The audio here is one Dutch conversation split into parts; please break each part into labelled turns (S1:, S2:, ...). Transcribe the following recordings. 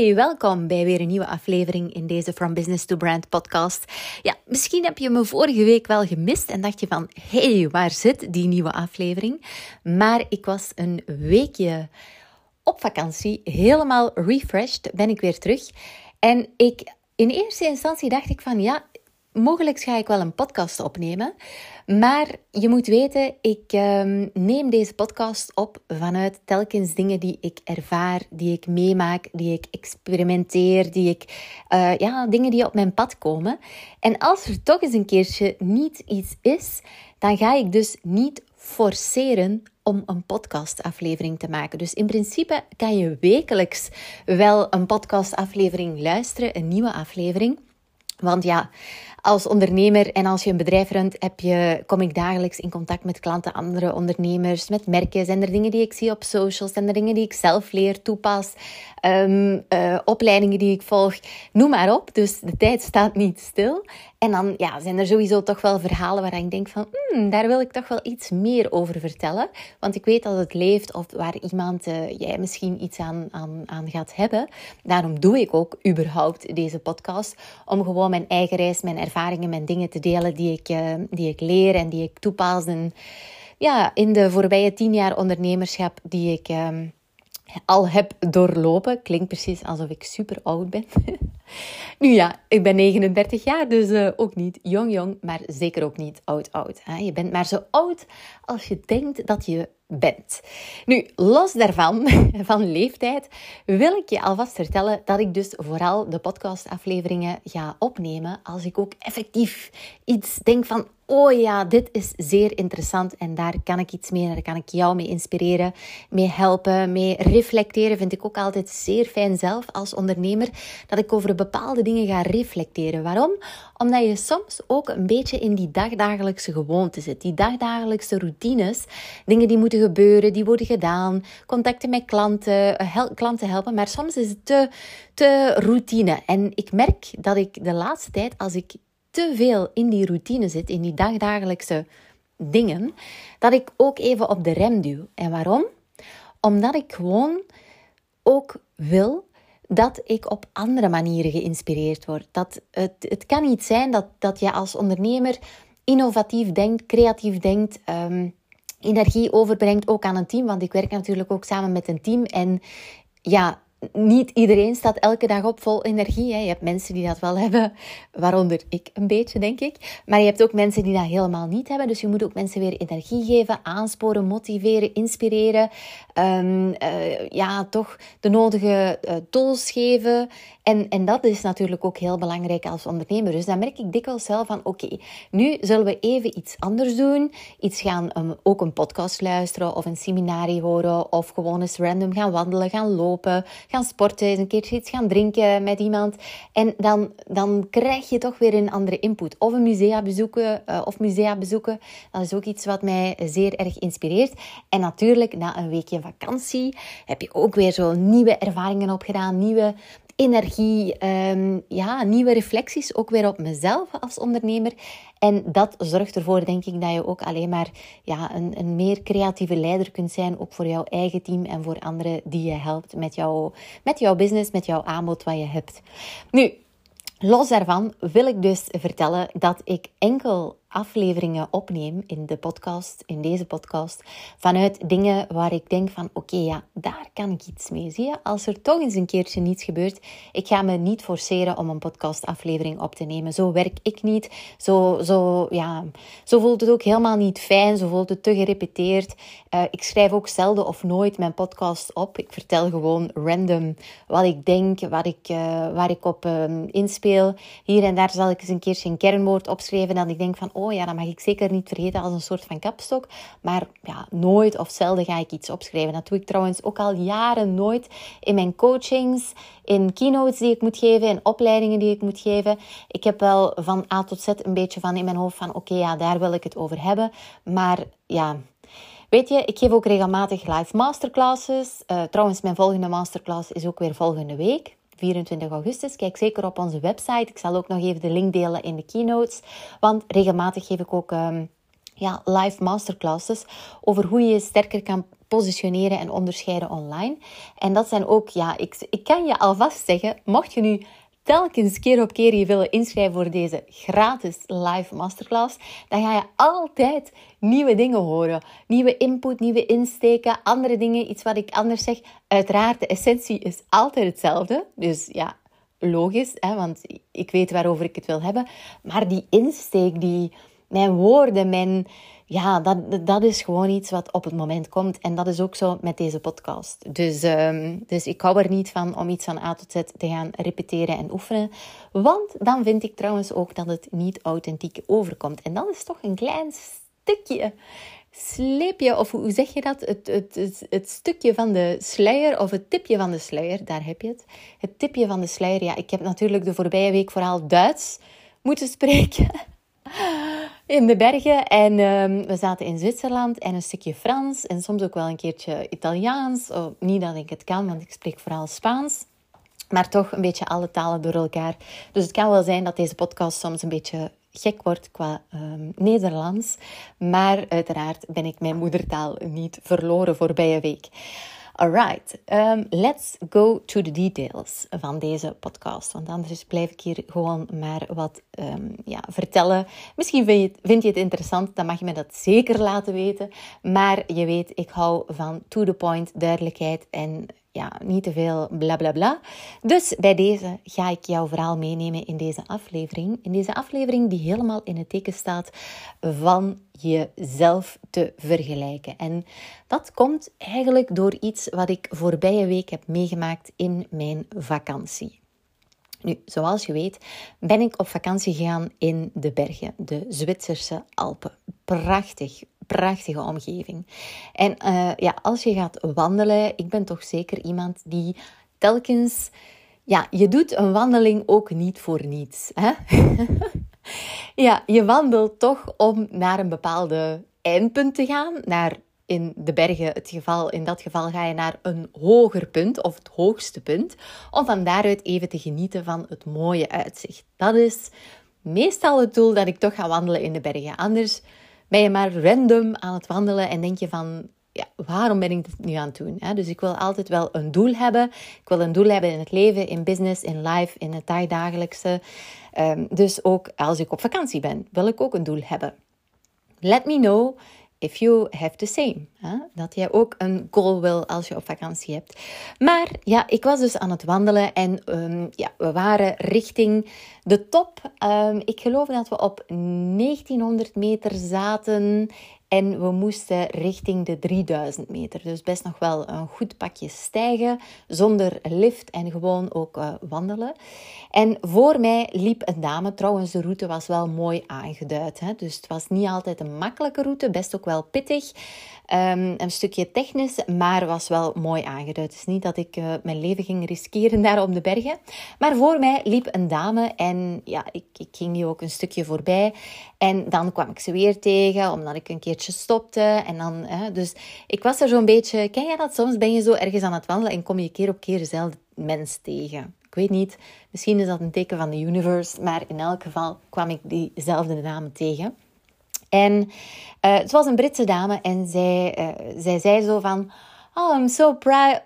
S1: Hey, welkom bij weer een nieuwe aflevering in deze From Business to Brand podcast. Ja, misschien heb je me vorige week wel gemist en dacht je van, hey, waar zit die nieuwe aflevering? Maar ik was een weekje op vakantie, helemaal refreshed, ben ik weer terug. En ik, in eerste instantie dacht ik van, ja, mogelijk ga ik wel een podcast opnemen. Maar je moet weten, ik ehm, neem deze podcast op vanuit telkens dingen die ik ervaar, die ik meemaak, die ik experimenteer, die ik, uh, ja, dingen die op mijn pad komen. En als er toch eens een keertje niet iets is, dan ga ik dus niet forceren om een podcastaflevering te maken. Dus in principe kan je wekelijks wel een podcastaflevering luisteren, een nieuwe aflevering. Want ja, als ondernemer en als je een bedrijf runt, heb je, kom ik dagelijks in contact met klanten, andere ondernemers, met merken. Zijn er dingen die ik zie op socials? Zijn er dingen die ik zelf leer, toepas? Um, uh, opleidingen die ik volg? Noem maar op. Dus de tijd staat niet stil. En dan ja, zijn er sowieso toch wel verhalen waar ik denk van, hmm, daar wil ik toch wel iets meer over vertellen. Want ik weet dat het leeft of waar iemand, uh, jij misschien iets aan, aan, aan gaat hebben. Daarom doe ik ook überhaupt deze podcast. Om gewoon mijn eigen reis, mijn ervaringen, mijn dingen te delen die ik, uh, die ik leer en die ik toepas. En ja, in de voorbije tien jaar ondernemerschap die ik... Uh, al heb doorlopen. Klinkt precies alsof ik super oud ben. nu ja, ik ben 39 jaar, dus uh, ook niet jong jong, maar zeker ook niet oud oud. Hè? Je bent maar zo oud als je denkt dat je bent. Nu, los daarvan, van leeftijd, wil ik je alvast vertellen dat ik dus vooral de podcastafleveringen ga opnemen als ik ook effectief iets denk van, oh ja, dit is zeer interessant en daar kan ik iets mee, daar kan ik jou mee inspireren, mee helpen, mee reflecteren. Vind ik ook altijd zeer fijn zelf als ondernemer dat ik over bepaalde dingen ga reflecteren. Waarom? Omdat je soms ook een beetje in die dagdagelijkse gewoonte zit, die dagdagelijkse routines, dingen die moeten gebeuren, die worden gedaan, contacten met klanten, klanten helpen, maar soms is het te, te routine. En ik merk dat ik de laatste tijd, als ik te veel in die routine zit, in die dagdagelijkse dingen, dat ik ook even op de rem duw. En waarom? Omdat ik gewoon ook wil dat ik op andere manieren geïnspireerd word. Dat het, het kan niet zijn dat, dat je als ondernemer innovatief denkt, creatief denkt, um, energie overbrengt ook aan een team. Want ik werk natuurlijk ook samen met een team. En ja, niet iedereen staat elke dag op vol energie. Hè. Je hebt mensen die dat wel hebben, waaronder ik een beetje, denk ik. Maar je hebt ook mensen die dat helemaal niet hebben. Dus je moet ook mensen weer energie geven, aansporen, motiveren, inspireren. Um, uh, ja, toch de nodige uh, tools geven. En, en dat is natuurlijk ook heel belangrijk als ondernemer. Dus dan merk ik dikwijls zelf van, oké, nu zullen we even iets anders doen. Iets gaan, um, ook een podcast luisteren of een seminarie horen. Of gewoon eens random gaan wandelen, gaan lopen gaan sporten, eens een keertje iets gaan drinken met iemand. En dan, dan krijg je toch weer een andere input. Of een musea bezoeken, uh, of musea bezoeken. Dat is ook iets wat mij zeer erg inspireert. En natuurlijk, na een weekje vakantie heb je ook weer zo nieuwe ervaringen opgedaan, nieuwe energie, um, ja, nieuwe reflecties ook weer op mezelf als ondernemer. En dat zorgt ervoor, denk ik, dat je ook alleen maar ja, een, een meer creatieve leider kunt zijn, ook voor jouw eigen team en voor anderen die je helpt met, jou, met jouw business, met jouw aanbod wat je hebt. Nu, los daarvan wil ik dus vertellen dat ik enkel afleveringen opneem in de podcast, in deze podcast, vanuit dingen waar ik denk van oké, ja, daar kan ik iets mee. Zie je, als er toch eens een keertje niets gebeurt, ik ga me niet forceren om een podcastaflevering op te nemen. Zo werk ik niet. Zo, zo, ja, zo voelt het ook helemaal niet fijn. Zo voelt het te gerepeteerd. Uh, ik schrijf ook zelden of nooit mijn podcast op. Ik vertel gewoon random wat ik denk, wat ik, uh, waar ik op uh, inspeel. Hier en daar zal ik eens een keertje een kernwoord opschrijven dat ik denk van oh ja, dat mag ik zeker niet vergeten als een soort van kapstok. Maar ja, nooit of zelden ga ik iets opschrijven. Dat doe ik trouwens ook al jaren nooit in mijn coachings, in keynotes die ik moet geven, in opleidingen die ik moet geven. Ik heb wel van A tot Z een beetje van in mijn hoofd van, oké, ja, daar wil ik het over hebben. Maar ja, Weet je, ik geef ook regelmatig live masterclasses. Uh, trouwens, mijn volgende masterclass is ook weer volgende week. 24 augustus. Kijk zeker op onze website. Ik zal ook nog even de link delen in de keynotes. Want regelmatig geef ik ook um, ja, live masterclasses over hoe je je sterker kan positioneren en onderscheiden online. En dat zijn ook, ja, ik, ik kan je alvast zeggen, mocht je nu telkens keer op keer je willen inschrijven voor deze gratis live masterclass, dan ga je altijd nieuwe dingen horen. Nieuwe input, nieuwe insteken, andere dingen, iets wat ik anders zeg. Uiteraard, de essentie is altijd hetzelfde. Dus ja, logisch, hè, want ik weet waarover ik het wil hebben. Maar die insteek, die, mijn woorden, mijn ja, dat, dat is gewoon iets wat op het moment komt. En dat is ook zo met deze podcast. Dus, um, dus ik hou er niet van om iets van A tot Z te gaan repeteren en oefenen. Want dan vind ik trouwens ook dat het niet authentiek overkomt. En dat is toch een klein stukje sleepje, of hoe zeg je dat? Het, het, het, het, stukje van de sluier, of het tipje van de sluier, daar heb je het. Het tipje van de sluier, ja, ik heb natuurlijk de voorbije week vooral Duits moeten spreken in de bergen. En um, we zaten in Zwitserland en een stukje Frans en soms ook wel een keertje Italiaans. Oh, niet dat ik het kan, want ik spreek vooral Spaans. Maar toch een beetje alle talen door elkaar. Dus het kan wel zijn dat deze podcast soms een beetje gek wordt qua um, Nederlands. Maar uiteraard ben ik mijn moedertaal niet verloren voorbije week. Alright, um, let's go to the details van deze podcast. Want anders blijf ik hier gewoon maar wat um, ja, vertellen. Misschien vind je, het, vind je het interessant, dan mag je me dat zeker laten weten. Maar je weet, ik hou van to the point, duidelijkheid en ja, niet te veel bla bla bla. Dus bij deze ga ik jouw verhaal meenemen in deze aflevering. In deze aflevering die helemaal in het teken staat van jezelf te vergelijken. En dat komt eigenlijk door iets wat ik voorbije week heb meegemaakt in mijn vakantie. Nu, zoals je weet, ben ik op vakantie gegaan in de bergen, de Zwitserse Alpen. Prachtig, prachtige omgeving. En uh, ja, als je gaat wandelen, ik ben toch zeker iemand die telkens. Ja, je doet een wandeling ook niet voor niets. Hè? ja, je wandelt toch om naar een bepaalde eindpunt te gaan, naar in de bergen, het geval, in dat geval ga je naar een hoger punt of het hoogste punt, om van daaruit even te genieten van het mooie uitzicht. Dat is meestal het doel dat ik toch ga wandelen in de bergen. Anders ben je maar random aan het wandelen en denk je van, ja, waarom ben ik dit nu aan het doen? Dus ik wil altijd wel een doel hebben. Ik wil een doel hebben in het leven, in business, in life, in het dagdagelijkse. Um, dus ook als ik op vakantie ben, wil ik ook een doel hebben. Let me know if you have the same. Hè? Dat jij ook een goal wil als je op vakantie hebt. Maar ja, ik was dus aan het wandelen en um, ja, we waren richting de top. Um, ik geloof dat we op 1900 meter zaten en we moesten richting de 3000 meter. Dus best nog wel een goed pakje stijgen, zonder lift en gewoon ook uh, wandelen. En voor mij liep een dame. Trouwens, de route was wel mooi aangeduid. Hè? Dus het was niet altijd een makkelijke route, best ook wel pittig. Um, een stukje technisch, maar was wel mooi aangeduid. Het is niet dat ik uh, mijn leven ging riskeren daar op de bergen. Maar voor mij liep een dame en ja, ik, ik ging die ook een stukje voorbij. En dan kwam ik ze weer tegen, omdat ik een keertje stopte. En dan, dus ik was er zo'n beetje... Ken je dat? Soms ben je zo ergens aan het wandelen en kom je keer op keer dezelfde mens tegen. Ik weet niet, misschien is dat een teken van de universe, maar in elk geval kwam ik diezelfde dame tegen. En uh, het was een Britse dame en zij, uh, zij zei zo van... Oh, I'm so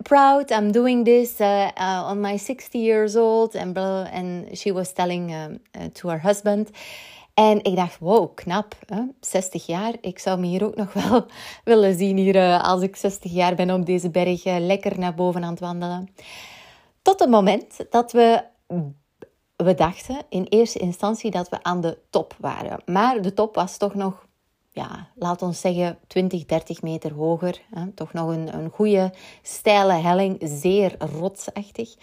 S1: proud. I'm doing this uh, on my 60 years old. And, and she was telling to her husband. En ik dacht, wow, knap. Hè? 60 jaar. Ik zou me hier ook nog wel willen zien hier als ik 60 jaar ben op deze berg. lekker naar boven aan het wandelen. Tot het moment dat we we dachten in eerste instantie dat we aan de top waren. Maar de top was toch nog, ja, laat ons zeggen, 20, 30 meter hoger. Hè? Toch nog een, een goede, steile helling, zeer rotsachtig.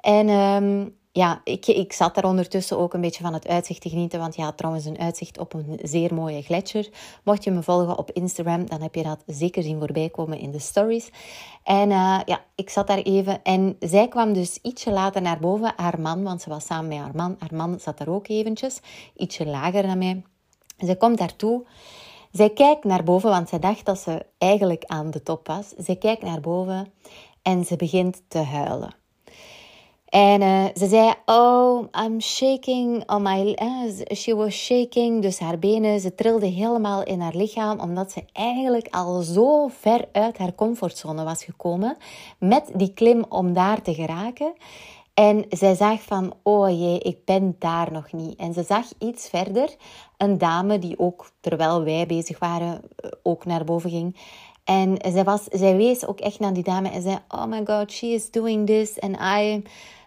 S1: En um, ja, ik, ik zat daar ondertussen ook een beetje van het uitzicht te genieten. Want ja, trouwens een uitzicht op een zeer mooie gletsjer. Mocht je me volgen op Instagram, dan heb je dat zeker zien voorbij komen in de stories. En uh, ja, ik zat daar even. En zij kwam dus ietsje later naar boven. Haar man, want ze was samen met haar man. Haar man zat daar ook eventjes. Ietsje lager dan mij. Zij komt daartoe. Zij kijkt naar boven, want zij dacht dat ze eigenlijk aan de top was. Zij kijkt naar boven en ze begint te huilen. En uh, ze zei, oh, I'm shaking on my... Uh, she was shaking, dus haar benen, ze trilde helemaal in haar lichaam, omdat ze eigenlijk al zo ver uit haar comfortzone was gekomen met die klim om daar te geraken. En zij zag van, oh jee, ik ben daar nog niet. En ze zag iets verder een dame die ook, terwijl wij bezig waren, eh, ook naar boven ging. En zij, was, zij wees ook echt naar die dame en zei, oh my god, she is doing this and I,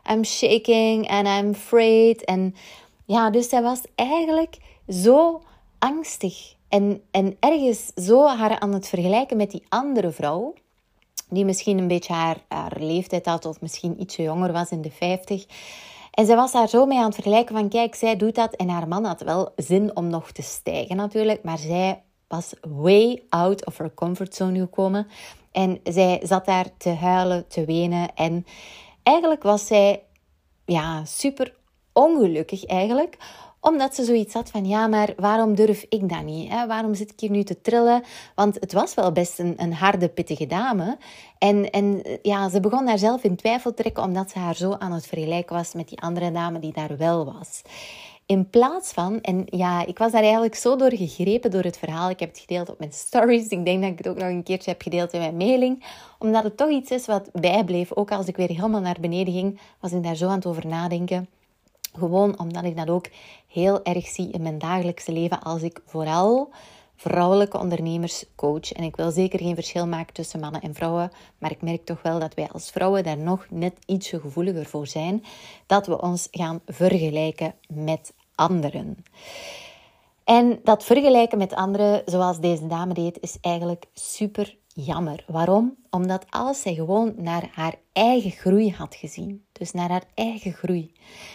S1: I'm shaking and I'm afraid. En ja, dus zij was eigenlijk zo angstig en, en ergens zo haar aan het vergelijken met die andere vrouw die misschien een beetje haar, haar leeftijd had of misschien ietsje jonger was in de 50. En zij was daar zo mee aan het vergelijken van kijk, zij doet dat en haar man had wel zin om nog te stijgen natuurlijk, maar zij was way out of her comfortzone gekomen en zij zat daar te huilen, te wenen en eigenlijk was zij ja, super ongelukkig eigenlijk omdat ze zoiets had van, ja, maar waarom durf ik dat niet? Hè? Waarom zit ik hier nu te trillen? Want het was wel best een, een harde, pittige dame. En, en ja, ze begon daar zelf in twijfel te trekken, omdat ze haar zo aan het vergelijken was met die andere dame die daar wel was. In plaats van, en ja, ik was daar eigenlijk zo door gegrepen door het verhaal. Ik heb het gedeeld op mijn stories. Ik denk dat ik het ook nog een keertje heb gedeeld in mijn mailing. Omdat het toch iets is wat bijbleef. Ook als ik weer helemaal naar beneden ging, was ik daar zo aan het over nadenken. Gewoon omdat ik dat ook heel erg zie in mijn dagelijkse leven als ik vooral vrouwelijke ondernemers coach. En ik wil zeker geen verschil maken tussen mannen en vrouwen, maar ik merk toch wel dat wij als vrouwen daar nog net ietsje gevoeliger voor zijn, dat we ons gaan vergelijken met anderen. En dat vergelijken met anderen, zoals deze dame deed, is eigenlijk super jammer. Waarom? Omdat als zij gewoon naar haar eigen groei had gezien, dus naar haar eigen groei,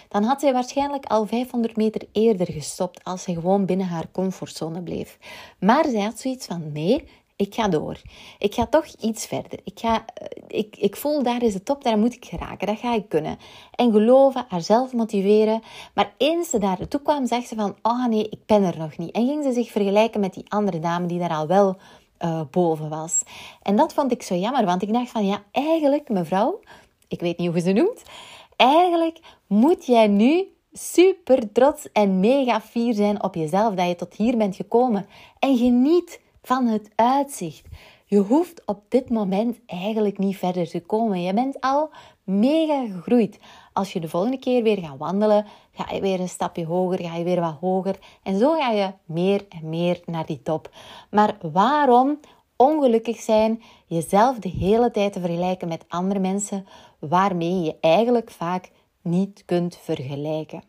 S1: dan had zij waarschijnlijk al 500 meter eerder gestopt als zij gewoon binnen haar comfortzone bleef. Maar zij had zoiets van: nee, ik ga door. Ik ga toch iets verder. Ik, ga, eh, ik, ik voel daar is de top, daar moet ik geraken. Dat ga ik kunnen. En geloven, haarzelf motiveren. Maar eens ze daar naartoe kwam, zag ze van, oh nee, ik ben er nog niet. En ging ze zich vergelijken met die andere dame die daar al wel uh, boven was. En dat vond ik zo jammer, want ik dacht van, ja, eigenlijk mevrouw, ik weet niet hoe ze noemt, eigenlijk moet jij nu super trots en mega fier zijn op jezelf dat je tot hier bent gekomen. En geniet van het uitzicht. Je hoeft op dit moment eigenlijk niet verder te komen. Je bent al mega gegroeid. Als je de volgende keer weer gaat wandelen, ga je weer een stapje hoger, ga je weer wat hoger. En zo ga je meer en meer naar die top. Maar waarom ongelukkig zijn, jezelf de hele tijd te vergelijken met andere mensen, waarmee je eigenlijk vaak niet kunt vergelijken?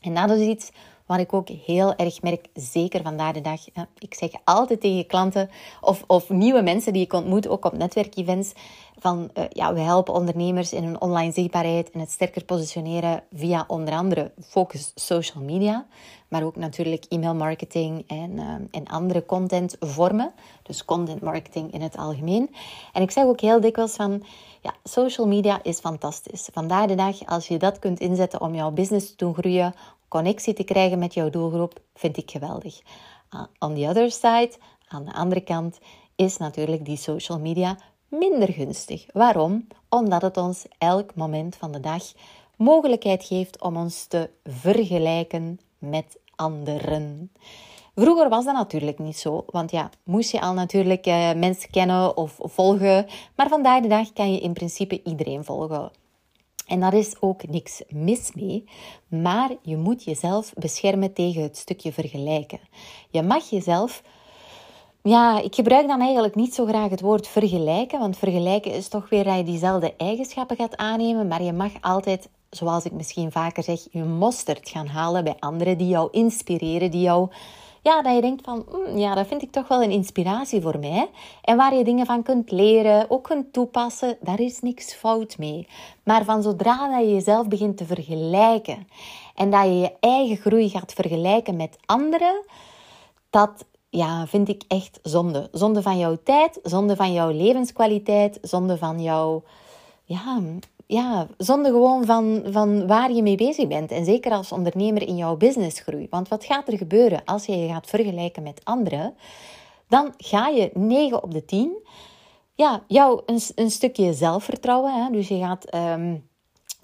S1: En dat is iets wat ik ook heel erg merk, zeker vandaag de dag. Ik zeg altijd tegen klanten of, of nieuwe mensen die ik ontmoet, ook op netwerkevents, van uh, ja, we helpen ondernemers in hun online zichtbaarheid en het sterker positioneren via onder andere focus social media, maar ook natuurlijk e-mail marketing en, uh, en andere contentvormen. Dus content marketing in het algemeen. En ik zeg ook heel dikwijls van, ja, social media is fantastisch. Vandaag de dag, als je dat kunt inzetten om jouw business te doen groeien, connectie te krijgen met jouw doelgroep, vind ik geweldig. Uh, on the other side, aan de andere kant, is natuurlijk die social media minder gunstig. Waarom? Omdat het ons elk moment van de dag mogelijkheid geeft om ons te vergelijken met anderen. Vroeger was dat natuurlijk niet zo, want ja, moest je al natuurlijk eh, mensen kennen of volgen, maar vandaag de dag kan je in principe iedereen volgen. En daar is ook niks mis mee, maar je moet jezelf beschermen tegen het stukje vergelijken. Je mag jezelf ja, ik gebruik dan eigenlijk niet zo graag het woord vergelijken, want vergelijken is toch weer dat je diezelfde eigenschappen gaat aannemen, maar je mag altijd, zoals ik misschien vaker zeg, je mosterd gaan halen bij anderen die jou inspireren, die jou ja, dat je denkt van, mm, ja, dat vind ik toch wel een inspiratie voor mij. En waar je dingen van kunt leren, ook kunt toepassen, daar is niks fout mee. Maar van zodra dat je jezelf begint te vergelijken en dat je je eigen groei gaat vergelijken met anderen, dat ja, vind ik echt zonde. Zonde van jouw tijd, zonde van jouw levenskwaliteit, zonde van jouw ja, ja, zonder gewoon van, van waar je mee bezig bent. En zeker als ondernemer in jouw businessgroei. Want wat gaat er gebeuren als je je gaat vergelijken met anderen? Dan ga je 9 op de 10 ja, jou een, een stukje zelfvertrouwen. Hè? Dus je gaat ehm,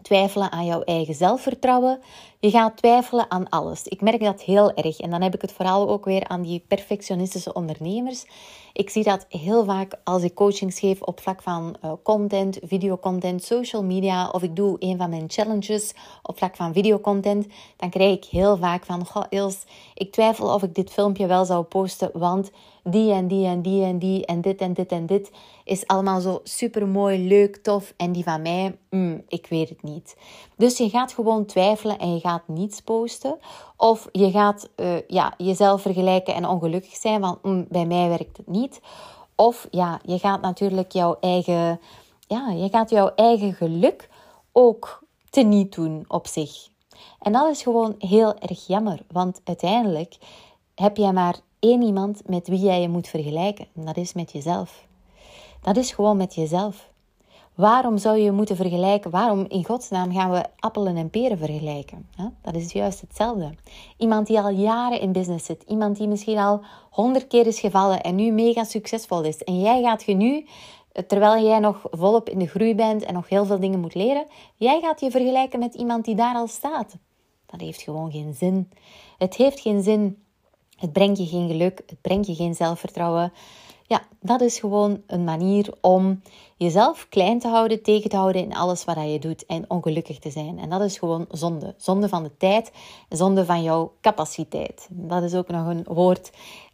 S1: twijfelen aan jouw eigen zelfvertrouwen. Je gaat twijfelen aan alles. Ik merk dat heel erg. En dan heb ik het vooral ook weer aan die perfectionistische ondernemers. Ik zie dat heel vaak als ik coachings geef op vlak van uh, content, videocontent, social media. Of ik doe een van mijn challenges op vlak van videocontent. Dan krijg ik heel vaak van, goh Ils, ik twijfel of ik dit filmpje wel zou posten. Want die en die en die en die en dit en dit en dit is allemaal zo super mooi, leuk, tof. En die van mij, mm, ik weet het niet. Dus je gaat gewoon twijfelen en je gaat niets posten. Of je gaat uh, ja, jezelf vergelijken en ongelukkig zijn, van mm, bij mij werkt het niet. Of ja, je gaat natuurlijk jouw eigen, ja, je gaat jouw eigen geluk ook teniet doen op zich. En dat is gewoon heel erg jammer, want uiteindelijk heb jij maar één iemand met wie jij je moet vergelijken. En dat is met jezelf. Dat is gewoon met jezelf. Waarom zou je moeten vergelijken? Waarom in godsnaam gaan we appelen en peren vergelijken? Dat is juist hetzelfde. Iemand die al jaren in business zit, iemand die misschien al honderd keer is gevallen en nu mega succesvol is. En jij gaat je nu, terwijl jij nog volop in de groei bent en nog heel veel dingen moet leren, jij gaat je vergelijken met iemand die daar al staat. Dat heeft gewoon geen zin. Het heeft geen zin het brengt je geen geluk, het brengt je geen zelfvertrouwen. Ja, dat is gewoon een manier om jezelf klein te houden, tegen te houden in alles wat je doet en ongelukkig te zijn. En dat is gewoon zonde. Zonde van de tijd, zonde van jouw capaciteit. Dat is ook nog een woord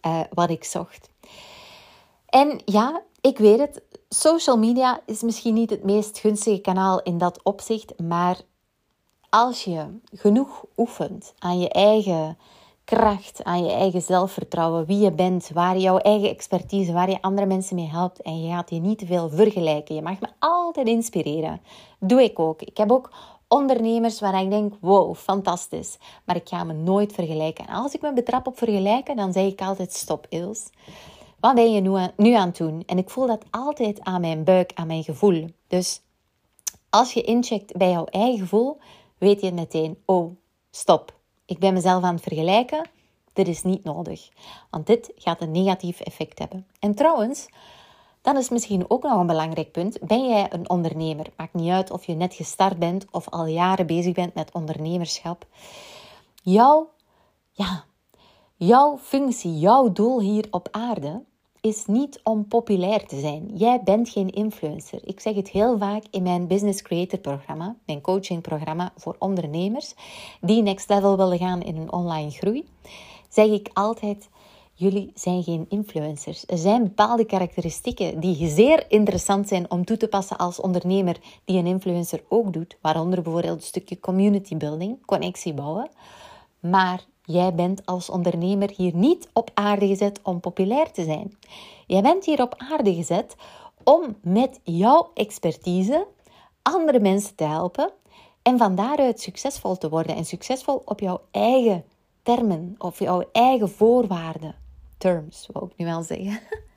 S1: uh, wat ik zocht. En ja, ik weet het, social media is misschien niet het meest gunstige kanaal in dat opzicht, maar als je genoeg oefent aan je eigen kracht, aan je eigen zelfvertrouwen, wie je bent, waar jouw eigen expertise, waar je andere mensen mee helpt. En je gaat je niet te veel vergelijken. Je mag me altijd inspireren. Doe ik ook. Ik heb ook ondernemers waar ik denk, wow, fantastisch. Maar ik ga me nooit vergelijken. En als ik me betrap op vergelijken, dan zeg ik altijd, stop Ils. Wat ben je nu aan, nu aan het doen? En ik voel dat altijd aan mijn buik, aan mijn gevoel. Dus als je incheckt bij jouw eigen gevoel, weet je meteen, oh, stop ik ben mezelf aan het vergelijken. Dit is niet nodig, want dit gaat een negatief effect hebben. En trouwens, dan is misschien ook nog een belangrijk punt. Ben jij een ondernemer? Maakt niet uit of je net gestart bent of al jaren bezig bent met ondernemerschap. Jouw, ja, jouw functie, jouw doel hier op aarde is niet om populair te zijn. Jij bent geen influencer. Ik zeg het heel vaak in mijn Business Creator programma, mijn coachingprogramma voor ondernemers die next level willen gaan in hun online groei. Zeg ik altijd: jullie zijn geen influencers. Er zijn bepaalde karakteristieken die zeer interessant zijn om toe te passen als ondernemer die een influencer ook doet, waaronder bijvoorbeeld een stukje community building, connectie bouwen. Maar Jij bent als ondernemer hier niet op aarde gezet om populair te zijn. Jij bent hier op aarde gezet om met jouw expertise andere mensen te helpen en van daaruit succesvol te worden. En succesvol op jouw eigen termen, of jouw eigen voorwaarden. Terms, wou ik nu wel zeggen.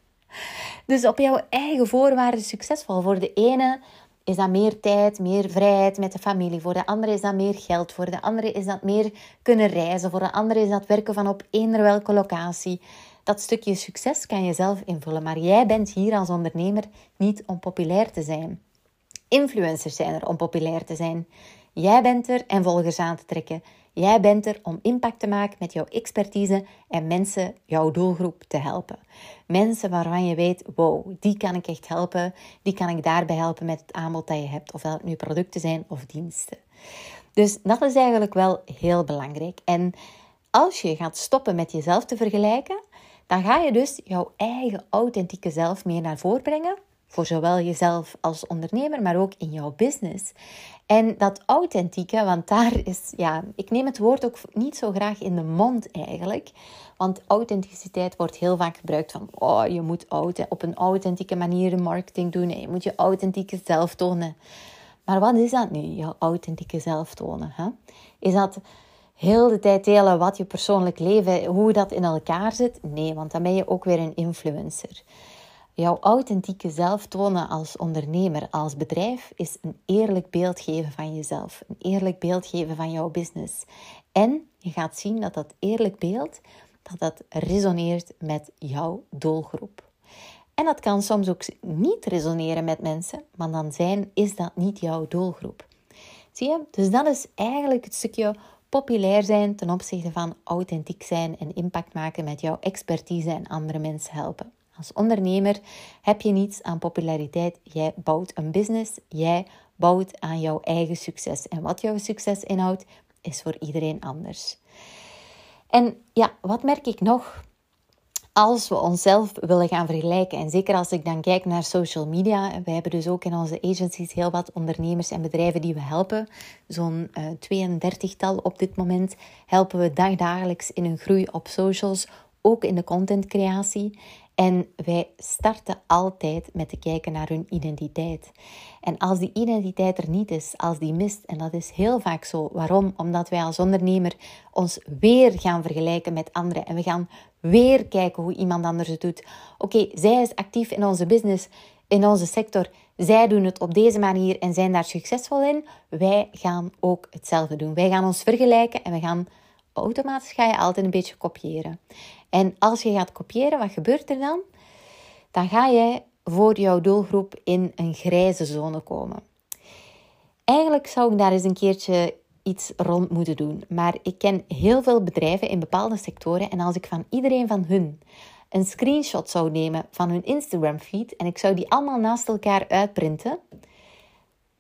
S1: Dus op jouw eigen voorwaarden succesvol. Voor de ene is dat meer tijd, meer vrijheid met de familie. Voor de andere is dat meer geld. Voor de andere is dat meer kunnen reizen. Voor de andere is dat werken van op eender welke locatie. Dat stukje succes kan je zelf invullen. Maar jij bent hier als ondernemer niet om populair te zijn. Influencers zijn er om populair te zijn. Jij bent er en volgers aan te trekken. Jij bent er om impact te maken met jouw expertise en mensen, jouw doelgroep, te helpen. Mensen waarvan je weet, wow, die kan ik echt helpen. Die kan ik daarbij helpen met het aanbod dat je hebt. Of dat nu producten zijn of diensten. Dus dat is eigenlijk wel heel belangrijk. En als je gaat stoppen met jezelf te vergelijken, dan ga je dus jouw eigen authentieke zelf meer naar voren brengen. Voor zowel jezelf als ondernemer, maar ook in jouw business. En dat authentieke, want daar is, ja, ik neem het woord ook niet zo graag in de mond eigenlijk. Want authenticiteit wordt heel vaak gebruikt van, oh, je moet op een authentieke manier de marketing doen. Je moet je authentieke zelf tonen. Maar wat is dat nu, je authentieke zelf tonen? Hè? Is dat heel de tijd delen wat je persoonlijk leven, hoe dat in elkaar zit? Nee, want dan ben je ook weer een influencer. Jouw authentieke zelf tonen als ondernemer, als bedrijf, is een eerlijk beeld geven van jezelf. Een eerlijk beeld geven van jouw business. En je gaat zien dat dat eerlijk beeld, dat dat resoneert met jouw doelgroep. En dat kan soms ook niet resoneren met mensen, maar dan zijn, is dat niet jouw doelgroep. Zie je? Dus dat is eigenlijk het stukje populair zijn ten opzichte van authentiek zijn en impact maken met jouw expertise en andere mensen helpen. Als ondernemer heb je niets aan populariteit. Jij bouwt een business. Jij bouwt aan jouw eigen succes. En wat jouw succes inhoudt, is voor iedereen anders. En ja, wat merk ik nog? Als we onszelf willen gaan vergelijken, en zeker als ik dan kijk naar social media, wij hebben dus ook in onze agencies heel wat ondernemers en bedrijven die we helpen. Zo'n uh, eh, 32-tal op dit moment helpen we dagdagelijks in hun groei op socials, ook in de contentcreatie. En wij starten altijd met te kijken naar hun identiteit. En als die identiteit er niet is, als die mist, en dat is heel vaak zo. Waarom? Omdat wij als ondernemer ons weer gaan vergelijken met anderen. En we gaan weer kijken hoe iemand anders het doet. Oké, zij is actief in onze business, in onze sector. Zij doen het op deze manier en zijn daar succesvol in. Wij gaan ook hetzelfde doen. Wij gaan ons vergelijken en we gaan automatisch ga je altijd een beetje kopiëren. En als je gaat kopiëren, wat gebeurt er dan? Dan ga je voor jouw doelgroep in een grijze zone komen. Eigenlijk zou ik daar eens een keertje iets rond moeten doen. Maar ik ken heel veel bedrijven in bepaalde sectoren. En als ik van iedereen van hun een screenshot zou nemen van hun Instagram feed en ik zou die allemaal naast elkaar uitprinten,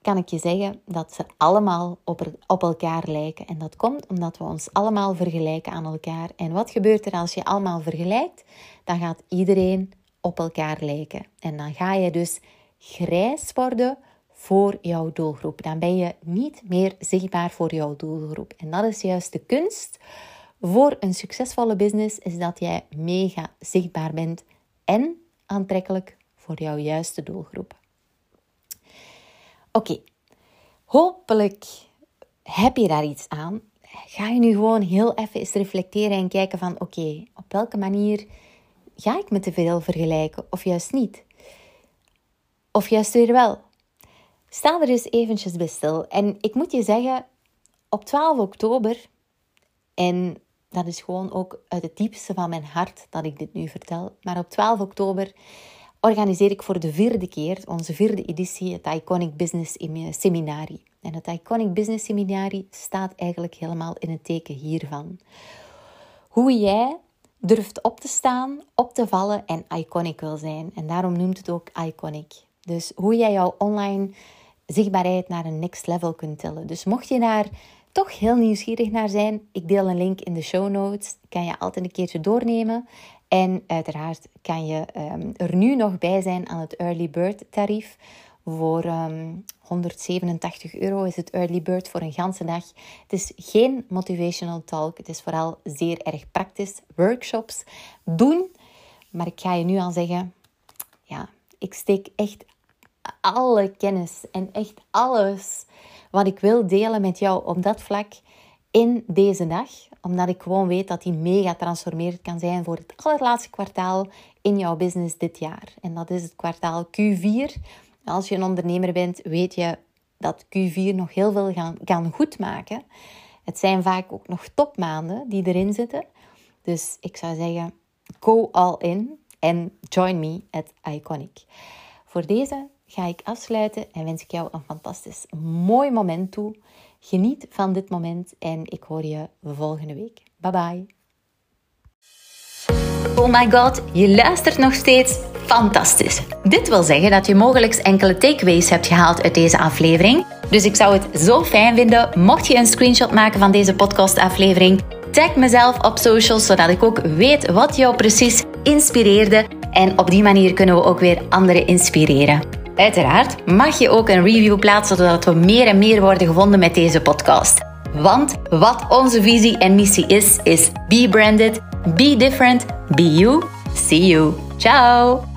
S1: kan ik je zeggen dat ze allemaal op, elkaar lijken. En dat komt omdat we ons allemaal vergelijken aan elkaar. En wat gebeurt er als je allemaal vergelijkt? Dan gaat iedereen op elkaar lijken. En dan ga je dus grijs worden voor jouw doelgroep. Dan ben je niet meer zichtbaar voor jouw doelgroep. En dat is juist de kunst voor een succesvolle business, is dat jij mega zichtbaar bent en aantrekkelijk voor jouw juiste doelgroep. Oké, hopelijk heb je daar iets aan. Ga je nu gewoon heel even eens reflecteren en kijken van oké, op welke manier ga ik me te veel vergelijken of juist niet? Of juist weer wel? Sta er eens eventjes bij stil. En ik moet je zeggen, op 12 oktober, en dat is gewoon ook uit het diepste van mijn hart dat ik dit nu vertel, maar op 12 oktober organiseer ik voor de vierde keer, onze vierde editie, het Iconic Business Seminari. En het Iconic Business Seminari staat eigenlijk helemaal in het teken hiervan. Hoe jij durft op te staan, op te vallen en iconic wil zijn. En daarom noemt het ook iconic. Dus hoe jij jouw online zichtbaarheid naar een next level kunt tillen. Dus mocht je daar toch heel nieuwsgierig naar zijn, ik deel een link in de show notes. Kan je altijd een keertje doornemen. En uiteraard kan je um, er nu nog bij zijn aan het early bird tarief. Voor um, ehm, 187 euro is het early bird voor een ganse dag. Het is geen motivational talk. Het is vooral zeer erg praktisch. Workshops doen. Maar ik ga je nu al zeggen, ja, ik steek echt alle kennis en echt alles wat ik wil delen met jou op dat vlak in deze dag. Omdat ik gewoon weet dat die mega transformerend kan zijn voor het allerlaatste kwartaal in jouw business dit jaar. En dat is het kwartaal Q4. Als je een ondernemer bent, weet je dat Q4 nog heel veel gaan, kan goedmaken. Het zijn vaak ook nog topmaanden die erin zitten. Dus ik zou zeggen, go all in en join me at Iconic. Voor deze ga ik afsluiten en wens ik jou een fantastisch mooi moment toe. Geniet van dit moment en ik hoor je volgende week. Bye bye. Oh my god, je luistert nog steeds. Fantastisch. Dit wil zeggen dat je mogelijk enkele takeaways hebt gehaald uit deze aflevering. Dus ik zou het zo fijn vinden mocht je een screenshot maken van deze podcastaflevering. Tag mezelf op socials zodat ik ook weet wat jou precies inspireerde. En op die manier kunnen we ook weer anderen inspireren. Uiteraard mag je ook een review plaatsen zodat we meer en meer worden gevonden met deze podcast. Want wat onze visie en missie is, is be branded, be different, be you. See you. Ciao!